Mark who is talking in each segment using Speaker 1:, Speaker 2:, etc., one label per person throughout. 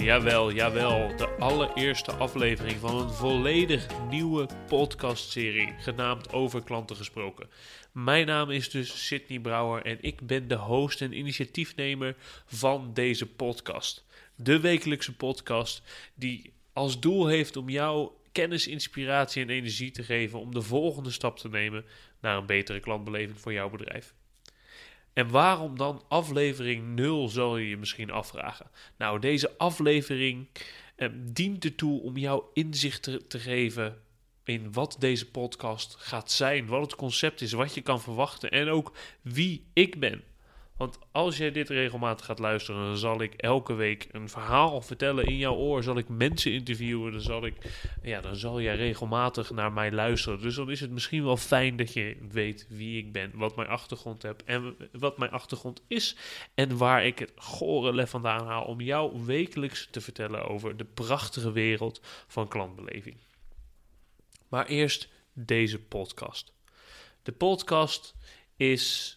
Speaker 1: Jawel, jawel. De allereerste aflevering van een volledig nieuwe podcastserie genaamd Over Klanten Gesproken. Mijn naam is dus Sydney Brouwer en ik ben de host en initiatiefnemer van deze podcast. De wekelijkse podcast die als doel heeft om jou kennis, inspiratie en energie te geven om de volgende stap te nemen naar een betere klantbeleving voor jouw bedrijf. En waarom dan aflevering 0, zal je je misschien afvragen. Nou, deze aflevering eh, dient ertoe om jou inzicht te, te geven in wat deze podcast gaat zijn, wat het concept is, wat je kan verwachten en ook wie ik ben. Want als jij dit regelmatig gaat luisteren, dan zal ik elke week een verhaal vertellen in jouw oor. Zal ik mensen interviewen, dan zal, ik, ja, dan zal jij regelmatig naar mij luisteren. Dus dan is het misschien wel fijn dat je weet wie ik ben, wat mijn achtergrond heb en wat mijn achtergrond is. En waar ik het gore lef vandaan haal om jou wekelijks te vertellen over de prachtige wereld van klantbeleving. Maar eerst deze podcast. De podcast is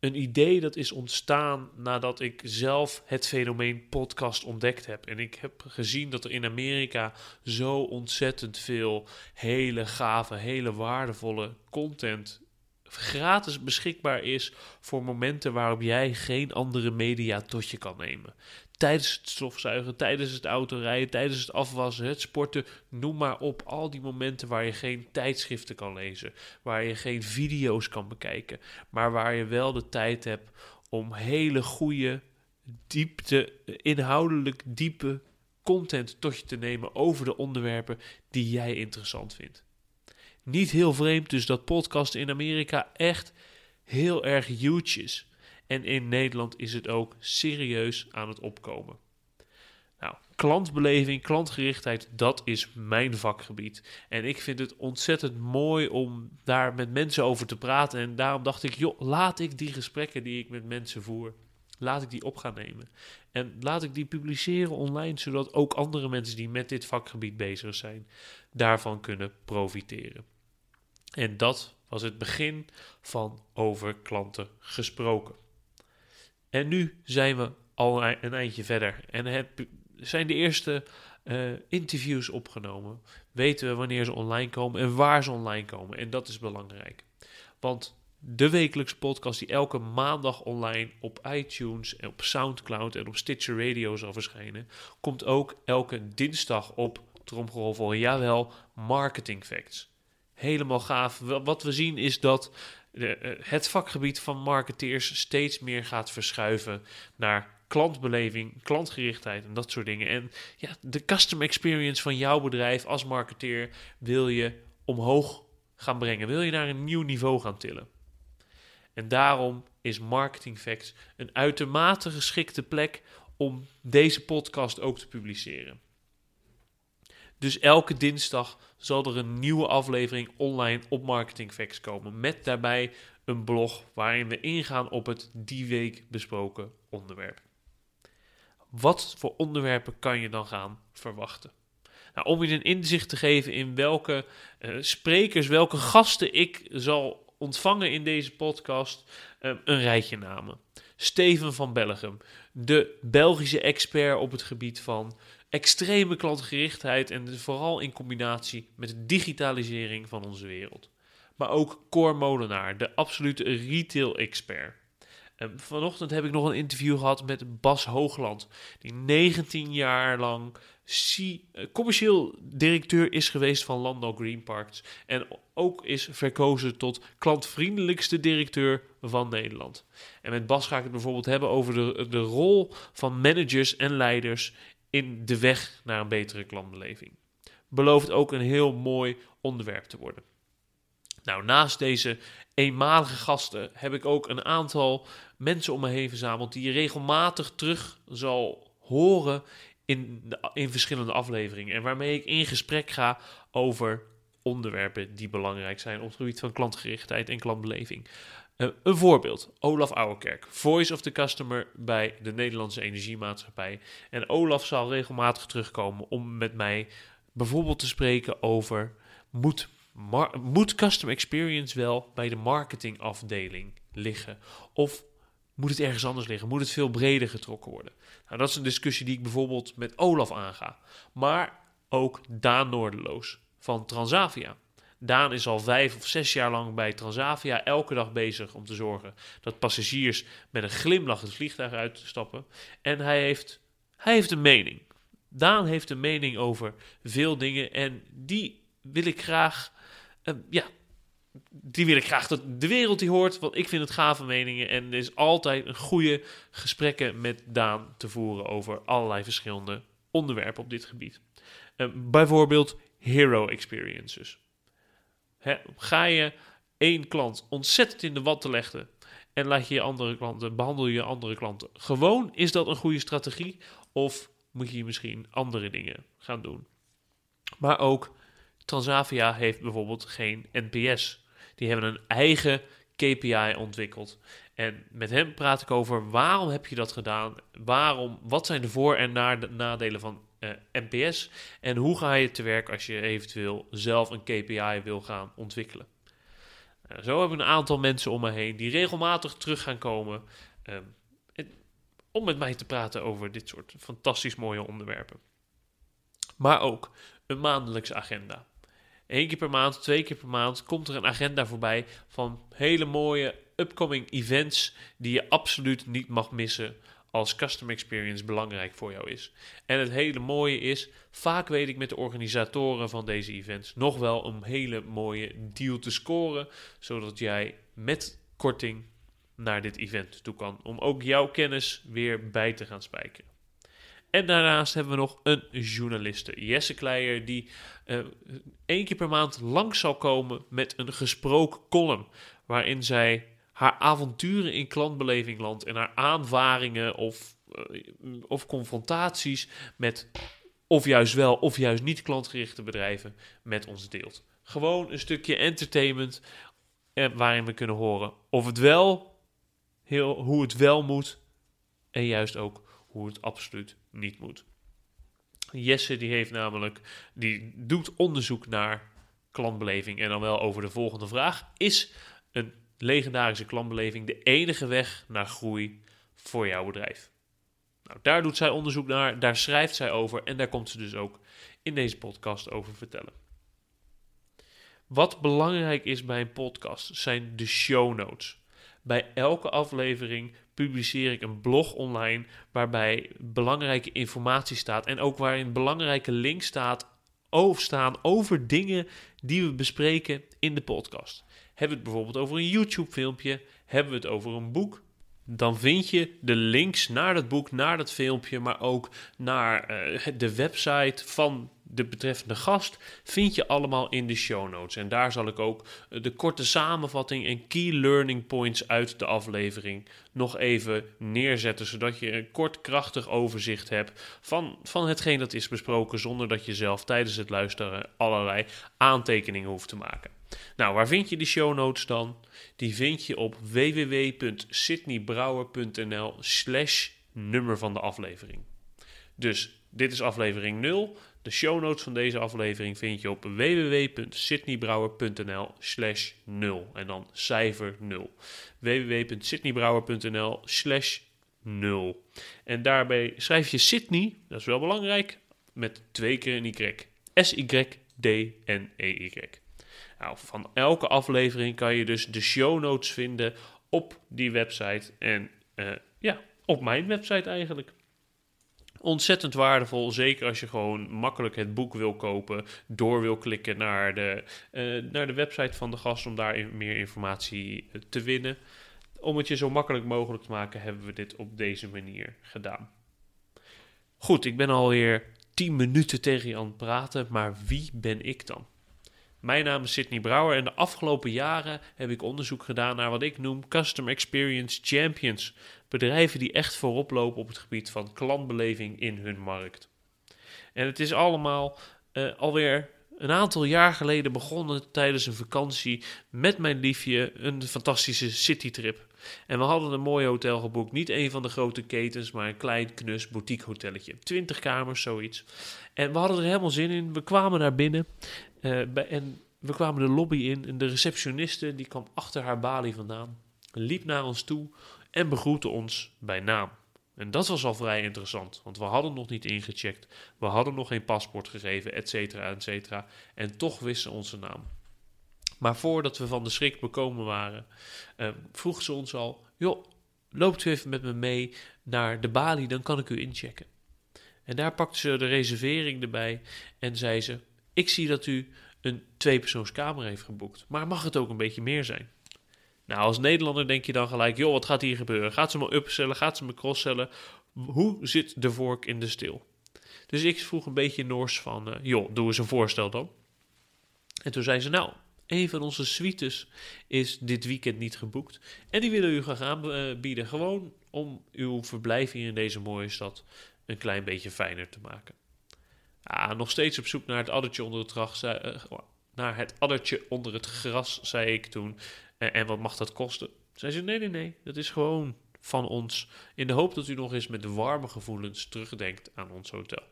Speaker 1: een idee dat is ontstaan nadat ik zelf het fenomeen podcast ontdekt heb. En ik heb gezien dat er in Amerika zo ontzettend veel hele gave, hele waardevolle content gratis beschikbaar is voor momenten waarop jij geen andere media tot je kan nemen tijdens het stofzuigen, tijdens het autorijden, tijdens het afwassen, het sporten, noem maar op. Al die momenten waar je geen tijdschriften kan lezen, waar je geen video's kan bekijken, maar waar je wel de tijd hebt om hele goede, diepte, inhoudelijk diepe content tot je te nemen over de onderwerpen die jij interessant vindt. Niet heel vreemd dus dat podcast in Amerika echt heel erg huge is. En in Nederland is het ook serieus aan het opkomen. Nou, klantbeleving, klantgerichtheid, dat is mijn vakgebied. En ik vind het ontzettend mooi om daar met mensen over te praten. En daarom dacht ik, joh, laat ik die gesprekken die ik met mensen voer, laat ik die op gaan nemen. En laat ik die publiceren online, zodat ook andere mensen die met dit vakgebied bezig zijn, daarvan kunnen profiteren. En dat was het begin van over klanten gesproken. En nu zijn we al een eindje verder en zijn de eerste uh, interviews opgenomen. Weten we wanneer ze online komen en waar ze online komen. En dat is belangrijk. Want de wekelijkse podcast die elke maandag online op iTunes en op SoundCloud en op Stitcher Radio zal verschijnen, komt ook elke dinsdag op tromgeroffel. Jawel, Marketing Facts. Helemaal gaaf. Wat we zien is dat eh, het vakgebied van marketeers steeds meer gaat verschuiven naar klantbeleving, klantgerichtheid en dat soort dingen. En ja, de customer experience van jouw bedrijf als marketeer wil je omhoog gaan brengen. Wil je naar een nieuw niveau gaan tillen. En daarom is Marketing Facts een uitermate geschikte plek om deze podcast ook te publiceren. Dus elke dinsdag zal er een nieuwe aflevering online op Marketing Facts komen. Met daarbij een blog waarin we ingaan op het die week besproken onderwerp. Wat voor onderwerpen kan je dan gaan verwachten? Nou, om je een inzicht te geven in welke uh, sprekers, welke gasten ik zal ontvangen in deze podcast, uh, een rijtje namen. Steven van Bellegem, de Belgische expert op het gebied van extreme klantgerichtheid en vooral in combinatie met de digitalisering van onze wereld. Maar ook Cor Molenaar, de absolute retail-expert. vanochtend heb ik nog een interview gehad met Bas Hoogland, die 19 jaar lang eh, commercieel directeur is geweest van Landau Green Parks. En ook is verkozen tot klantvriendelijkste directeur van Nederland. En met Bas ga ik het bijvoorbeeld hebben over de, de rol van managers en leiders in de weg naar een betere klantbeleving. Belooft ook een heel mooi onderwerp te worden. Nou, naast deze eenmalige gasten heb ik ook een aantal mensen om me heen verzameld die je regelmatig terug zal horen in, in verschillende afleveringen. En waarmee ik in gesprek ga over onderwerpen die belangrijk zijn op het gebied van klantgerichtheid en klantbeleving. Eh, een voorbeeld, Olaf Ouwerkerk, Voice of the Customer bij de Nederlandse Energiemaatschappij. En Olaf zal regelmatig terugkomen om met mij bijvoorbeeld te spreken over moet, moet Customer Experience wel bij de marketingafdeling liggen? Of moet het ergens anders liggen? Moet het veel breder getrokken worden? Nou, dat is een discussie die ik bijvoorbeeld met Olaf aanga. Maar ook Daan Noorderloos van Transavia. Daan is al vijf of zes jaar lang bij Transavia elke dag bezig om te zorgen dat passagiers met een glimlach het vliegtuig uitstappen. En hij heeft, hij heeft een mening. Daan heeft een mening over veel dingen en die wil ik graag, eh, ja, die wil ik graag dat de wereld die hoort, want ik vind het gave meningen en er is altijd een goede gesprekken met Daan te voeren over allerlei verschillende onderwerpen op dit gebied. Eh, bijvoorbeeld hero experiences. Ga je één klant ontzettend in de watten leggen en laat je je andere klanten, behandel je andere klanten gewoon, is dat een goede strategie? Of moet je misschien andere dingen gaan doen? Maar ook Transavia heeft bijvoorbeeld geen NPS. Die hebben een eigen KPI ontwikkeld. En met hem praat ik over waarom heb je dat gedaan? Waarom, wat zijn de voor- en nade- nadelen van eh, NPS? En hoe ga je te werk als je eventueel zelf een KPI wil gaan ontwikkelen? Eh, zo heb ik een aantal mensen om me heen die regelmatig terug gaan komen ehm, om met mij te praten over dit soort fantastisch mooie onderwerpen. Maar ook een maandelijkse agenda. Eén keer per maand, twee keer per maand komt er een agenda voorbij van hele mooie upcoming events die je absoluut niet mag missen als customer experience belangrijk voor jou is. En het hele mooie is, vaak weet ik met de organisatoren van deze events nog wel een hele mooie deal te scoren, zodat jij met korting naar dit event toe kan, om ook jouw kennis weer bij te gaan spijkeren. En daarnaast hebben we nog een journaliste, Jesse Kleijer, die eh, één keer per maand langs zal komen met een gesproken column. Waarin zij haar avonturen in klantbelevingland en haar aanvaringen of, eh, of confrontaties met of juist wel of juist niet klantgerichte bedrijven met ons deelt. Gewoon een stukje entertainment eh, waarin we kunnen horen of het wel, heel, hoe het wel moet en juist ook hoe het absoluut niet moet. Jesse die heeft namelijk, die doet onderzoek naar klantbeleving en dan wel over de volgende vraag. Is een legendarische klantbeleving de enige weg naar groei voor jouw bedrijf? Nou, daar doet zij onderzoek naar, daar schrijft zij over en daar komt ze dus ook in deze podcast over vertellen. Wat belangrijk is bij een podcast zijn de show notes. Bij elke aflevering publiceer ik een blog online waarbij belangrijke informatie staat en ook waarin belangrijke links staan over dingen die we bespreken in de podcast. Hebben we het bijvoorbeeld over een YouTube filmpje, hebben we het over een boek, dan vind je de links naar dat boek, naar dat filmpje, maar ook naar eh, de website van de betreffende gast, vind je allemaal in de show notes. En daar zal ik ook eh, de korte samenvatting en key learning points uit de aflevering nog even neerzetten, zodat je een kort krachtig overzicht hebt van, van hetgeen dat is besproken, zonder dat je zelf tijdens het luisteren allerlei aantekeningen hoeft te maken. Nou, waar vind je die show notes dan? Die vind je op www.sydneybrouwer.nl slash nummer van de aflevering. Dus dit is aflevering 0. De show notes van deze aflevering vind je op www.sydneybrouwer.nl slash 0. En dan cijfer 0. www.sydneybrouwer.nl slash 0. En daarbij schrijf je Sydney, dat is wel belangrijk, met twee keer een Y. S-Y-D-N-E-Y. Nou, van elke aflevering kan je dus de show notes vinden op die website. En eh, ja, op mijn website eigenlijk. Ontzettend waardevol, zeker als je gewoon makkelijk het boek wil kopen, door wil klikken naar de, eh, naar de website van de gast om daar meer informatie eh, te winnen. Om het je zo makkelijk mogelijk te maken, hebben we dit op deze manier gedaan. Goed, ik ben alweer 10 minuten tegen je aan het praten, maar wie ben ik dan? Mijn naam is Sydney Brouwer en de afgelopen jaren heb ik onderzoek gedaan naar wat ik noem Custom Experience Champions. Bedrijven die echt voorop lopen op het gebied van klantbeleving in hun markt. En het is allemaal uh, alweer een aantal jaar geleden begonnen tijdens een vakantie met mijn liefje een fantastische citytrip. En we hadden een mooi hotel geboekt. Niet een van de grote ketens, maar een klein knus boutique hotelletje. 20 kamers, zoiets. En we hadden er helemaal zin in. We kwamen naar binnen uh, en we kwamen de lobby in. En de receptioniste die kwam achter haar balie vandaan, liep naar ons toe en begroette ons bij naam. En dat was al vrij interessant, want we hadden nog niet ingecheckt, we hadden nog geen paspoort gegeven, et cetera, et cetera. En toch wisten ze onze naam. Maar voordat we van de schrik bekomen waren, uh, vroeg ze ons al: joh, loopt u even met me mee naar de balie, dan kan ik u inchecken. En daar pakte ze de reservering erbij en zei ze: Ik zie dat u een tweepersoonskamer heeft geboekt, maar mag het ook een beetje meer zijn? Nou, als Nederlander denk je dan gelijk: joh, wat gaat hier gebeuren? Gaat ze me upsellen? Gaat ze me crosscellen? Hoe zit de vork in de stil? Dus ik vroeg een beetje Noors van: uh, joh, doe eens een voorstel dan. En toen zei ze: Nou, een van onze suites is dit weekend niet geboekt. En die willen u graag aanbieden. Gewoon om uw verblijf hier in deze mooie stad een klein beetje fijner te maken. Ah, nog steeds op zoek naar het addertje onder het, gras, uh, naar het addertje onder het gras, zei ik toen. En, en wat mag dat kosten? Zei ze: Nee, nee, nee. Dat is gewoon van ons. In de hoop dat u nog eens met warme gevoelens terugdenkt aan ons hotel.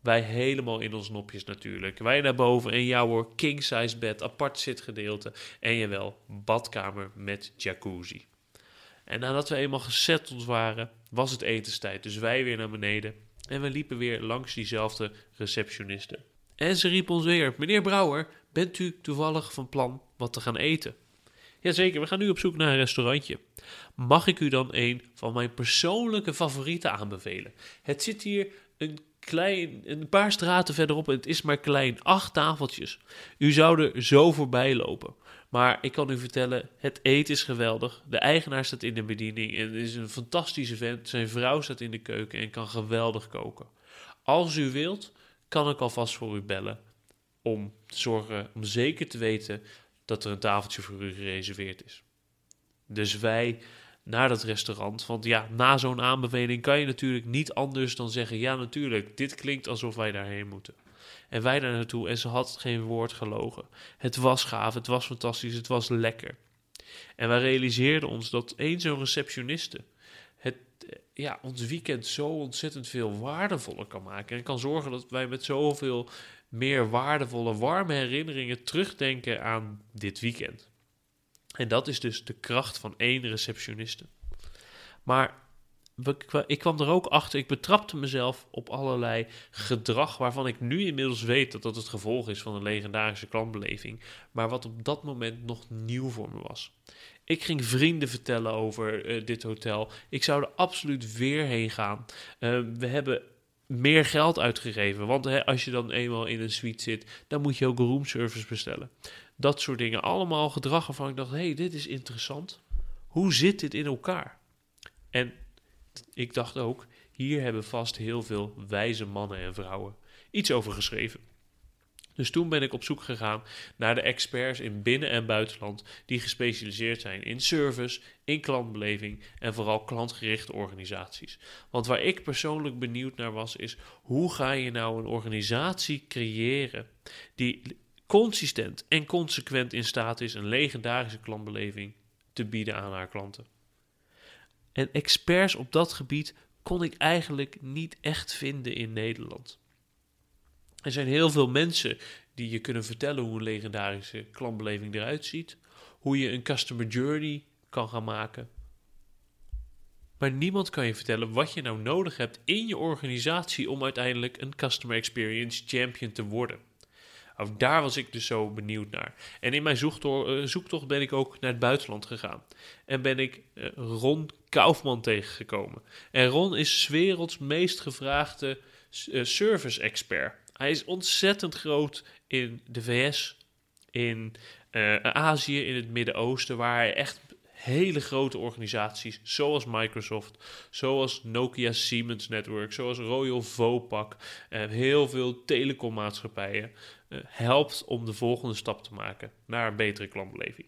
Speaker 1: Wij helemaal in ons nopjes natuurlijk. Wij naar boven en jouw hoor, king size bed, apart zitgedeelte en jawel, badkamer met jacuzzi. En nadat we eenmaal gesetteld waren, was het etenstijd. Dus wij weer naar beneden en we liepen weer langs diezelfde receptioniste. En ze riep ons weer: Meneer Brouwer, bent u toevallig van plan wat te gaan eten? Jazeker, we gaan nu op zoek naar een restaurantje. Mag ik u dan een van mijn persoonlijke favorieten aanbevelen? Het zit hier een klein, een paar straten verderop en het is maar klein. Acht tafeltjes. U zou er zo voorbij lopen. Maar ik kan u vertellen, het eten is geweldig. De eigenaar staat in de bediening en is een fantastische vent. Zijn vrouw staat in de keuken en kan geweldig koken. Als u wilt, kan ik alvast voor u bellen. Om te zorgen, om zeker te weten dat er een tafeltje voor u gereserveerd is. Dus wij naar dat restaurant. Want ja, na zo'n aanbeveling kan je natuurlijk niet anders dan zeggen: ja, natuurlijk, dit klinkt alsof wij daarheen moeten. En wij daar naartoe en ze had geen woord gelogen. Het was gaaf, het was fantastisch, het was lekker. En wij realiseerden ons dat één zo'n receptioniste het, ja, ons weekend zo ontzettend veel waardevoller kan maken. En kan zorgen dat wij met zoveel meer waardevolle, warme herinneringen terugdenken aan dit weekend. En dat is dus de kracht van één receptioniste. Maar ik kwam er ook achter, ik betrapte mezelf op allerlei gedrag waarvan ik nu inmiddels weet dat dat het gevolg is van een legendarische klantbeleving, maar wat op dat moment nog nieuw voor me was. Ik ging vrienden vertellen over uh, dit hotel. Ik zou er absoluut weer heen gaan. Uh, we hebben meer geld uitgegeven. Want hè, als je dan eenmaal in een suite zit, dan moet je ook roomservice bestellen. Dat soort dingen. Allemaal gedrag waarvan ik dacht, hey, dit is interessant. Hoe zit dit in elkaar? En ik dacht ook, hier hebben vast heel veel wijze mannen en vrouwen iets over geschreven. Dus toen ben ik op zoek gegaan naar de experts in binnen- en buitenland die gespecialiseerd zijn in service, in klantbeleving en vooral klantgerichte organisaties. Want waar ik persoonlijk benieuwd naar was, is hoe ga je nou een organisatie creëren die consistent en consequent in staat is een legendarische klantbeleving te bieden aan haar klanten. En experts op dat gebied kon ik eigenlijk niet echt vinden in Nederland. Er zijn heel veel mensen die je kunnen vertellen hoe een legendarische klantbeleving eruit ziet, hoe je een customer journey kan gaan maken. Maar niemand kan je vertellen wat je nou nodig hebt in je organisatie om uiteindelijk een customer experience champion te worden. Ook daar was ik dus zo benieuwd naar. En in mijn eh, zoektocht ben ik ook naar het buitenland gegaan. En ben ik eh, Ron Kaufman tegengekomen. En Ron is werelds meest gevraagde uh, service expert. Hij is ontzettend groot in de VS, in Azië, in het Midden-Oosten, waar hij echt hele grote organisaties zoals Microsoft, zoals Nokia Siemens Network, zoals Royal Vopak, en heel veel telecommaatschappijen uh, helpt om de volgende stap te maken naar een betere klantbeleving.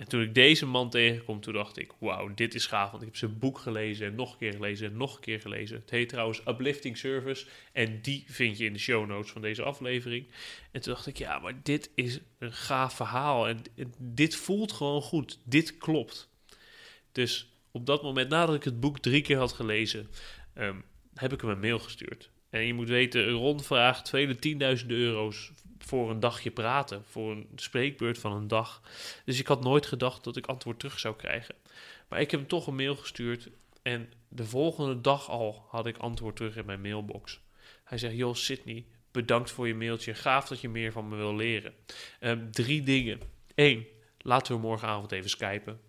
Speaker 1: En toen ik deze man tegenkom, toen dacht ik, wauw, dit is gaaf. Want ik heb zijn boek gelezen en nog een keer gelezen en nog een keer gelezen. Het heet trouwens Uplifting Service en die vind je in de show notes van deze aflevering. En toen dacht ik, ja, maar dit is een gaaf verhaal en dit voelt gewoon goed. Dit klopt. Dus op dat moment, nadat ik het boek drie keer had gelezen, ehm, heb ik hem een mail gestuurd. En je moet weten, een rondvraag vele tienduizenden euro's voor een dagje praten, voor een spreekbeurt van een dag. Dus ik had nooit gedacht dat ik antwoord terug zou krijgen. Maar ik heb hem toch een mail gestuurd en de volgende dag al had ik antwoord terug in mijn mailbox. Hij zegt, joh Sydney, bedankt voor je mailtje. Gaaf dat je meer van me wil leren. Ehm, drie dingen. Eén, laten we morgenavond even skypen.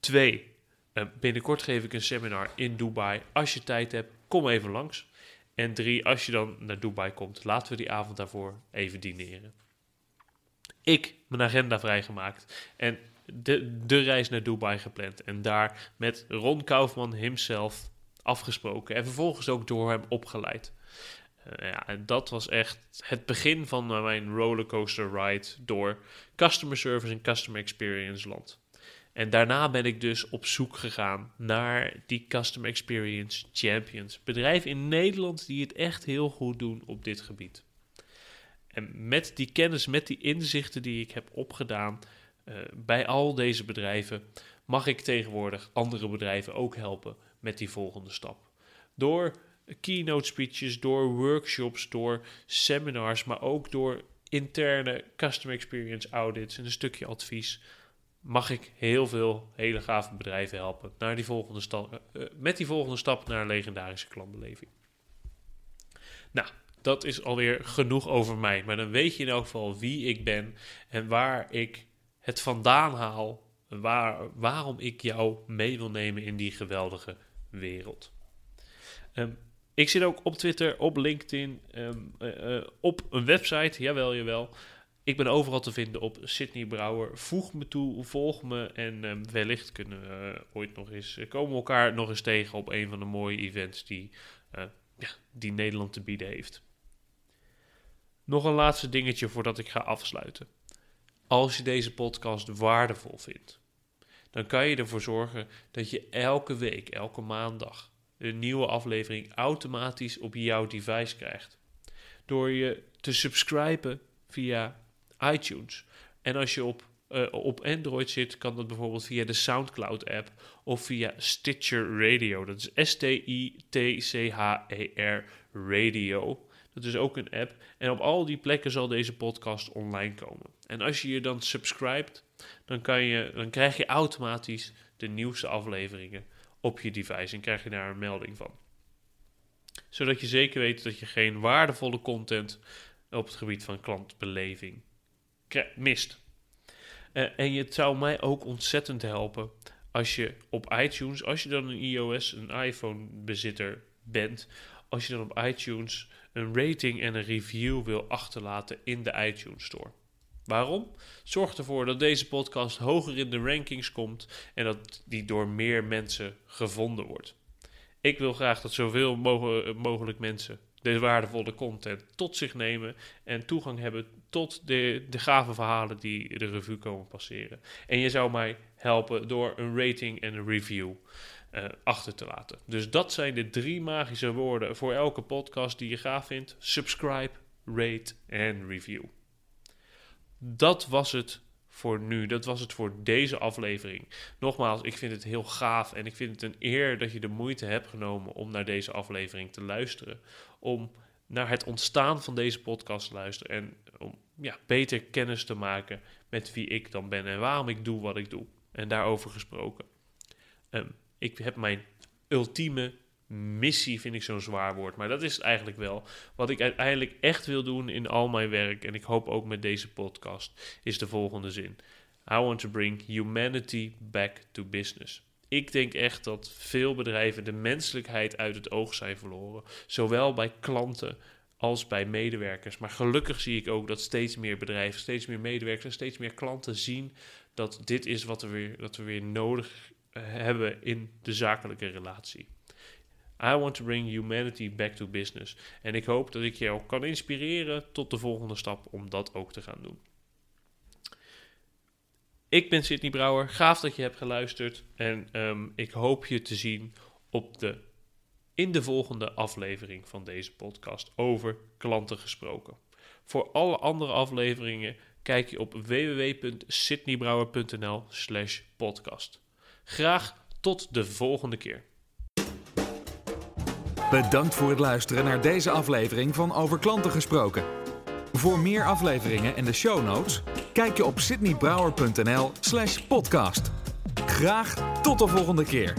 Speaker 1: Twee, ehm, binnenkort geef ik een seminar in Dubai. Als je tijd hebt, kom even langs. En drie, als je dan naar Dubai komt, laten we die avond daarvoor even dineren. Ik mijn agenda vrijgemaakt en de, de reis naar Dubai gepland. En daar met Ron Kaufman himself afgesproken. En vervolgens ook door hem opgeleid. Uh, ja, en dat was echt het begin van mijn rollercoaster ride door customer service en customer experience land. En daarna ben ik dus op zoek gegaan naar die Customer Experience Champions. Bedrijven in Nederland die het echt heel goed doen op dit gebied. En met die kennis, met die inzichten die ik heb opgedaan uh, bij al deze bedrijven, mag ik tegenwoordig andere bedrijven ook helpen met die volgende stap. Door keynote speeches, door workshops, door seminars, maar ook door interne customer experience audits en een stukje advies mag ik heel veel hele gave bedrijven helpen naar die volgende stap, uh, met die volgende stap naar een legendarische klantbeleving. Nou, dat is alweer genoeg over mij. Maar dan weet je in elk geval wie ik ben en waar ik het vandaan haal. Waar, waarom ik jou mee wil nemen in die geweldige wereld. Um, ik zit ook op Twitter, op LinkedIn, uh, uh, op een website, jawel, jawel. Ik ben overal te vinden op Sydney Brouwer. Voeg me toe, volg me en um, wellicht kunnen we uh, ooit nog eens uh, komen we elkaar nog eens tegen op een van de mooie events die, uh, ja, die Nederland te bieden heeft. Nog een laatste dingetje voordat ik ga afsluiten. Als je deze podcast waardevol vindt, dan kan je ervoor zorgen dat je elke week, elke maandag, een nieuwe aflevering automatisch op jouw device krijgt. Door je te subscriben via iTunes. En als je op, uh, op Android zit, kan dat bijvoorbeeld via de SoundCloud-app of via Stitcher Radio. Dat is S-T-I-T-C-H-E-R Radio. Dat is ook een app. En op al die plekken zal deze podcast online komen. En als je je dan subscribt, dan, kan je, dan krijg je automatisch de nieuwste afleveringen op je device en krijg je daar een melding van. Zodat je zeker weet dat je geen waardevolle content op het gebied van klantbeleving mist. Uh, en het zou mij ook ontzettend helpen als je op iTunes, als je dan een iOS, een iPhone bezitter bent, als je dan op iTunes een rating en een review wil achterlaten in de iTunes Store. Waarom? Zorg ervoor dat deze podcast hoger in de rankings komt en dat die door meer mensen gevonden wordt. Ik wil graag dat zoveel mogelijk mensen deze waardevolle content tot zich nemen en toegang hebben tot de, de gave verhalen die de revue komen passeren. En je zou mij helpen door een rating en een review uh, achter te laten. Dus dat zijn de drie magische woorden voor elke podcast die je gaaf vindt: subscribe, rate en review. Dat was het voor nu. Dat was het voor deze aflevering. Nogmaals, ik vind het heel gaaf en ik vind het een eer dat je de moeite hebt genomen om naar deze aflevering te luisteren. Om naar het ontstaan van deze podcast te luisteren en om ja, beter kennis te maken met wie ik dan ben en waarom ik doe wat ik doe. En daarover gesproken. Um, ik heb mijn ultieme missie, vind ik zo'n zwaar woord, maar dat is eigenlijk wel. Wat ik uiteindelijk echt wil doen in al mijn werk, en ik hoop ook met deze podcast, is de volgende zin. I want to bring humanity back to business. Ik denk echt dat veel bedrijven de menselijkheid uit het oog zijn verloren. Zowel bij klanten als bij medewerkers. Maar gelukkig zie ik ook dat steeds meer bedrijven, steeds meer medewerkers en steeds meer klanten zien dat dit is wat we weer, dat we weer nodig hebben in de zakelijke relatie. I want to bring humanity back to business. En ik hoop dat ik jou kan inspireren tot de volgende stap om dat ook te gaan doen. Ik ben Sidney Brouwer. Gaaf dat je hebt geluisterd. En ehm, ik hoop je te zien op de, in de volgende aflevering van deze podcast over klanten gesproken. Voor alle andere afleveringen kijk je op www.sydneybrouwer.nl slash podcast. Graag tot de volgende keer.
Speaker 2: Bedankt voor het luisteren naar deze aflevering van Over Klanten Gesproken. Voor meer afleveringen en de show notes, kijk je op sydneybrouwer.nl slash podcast. Graag tot de volgende keer.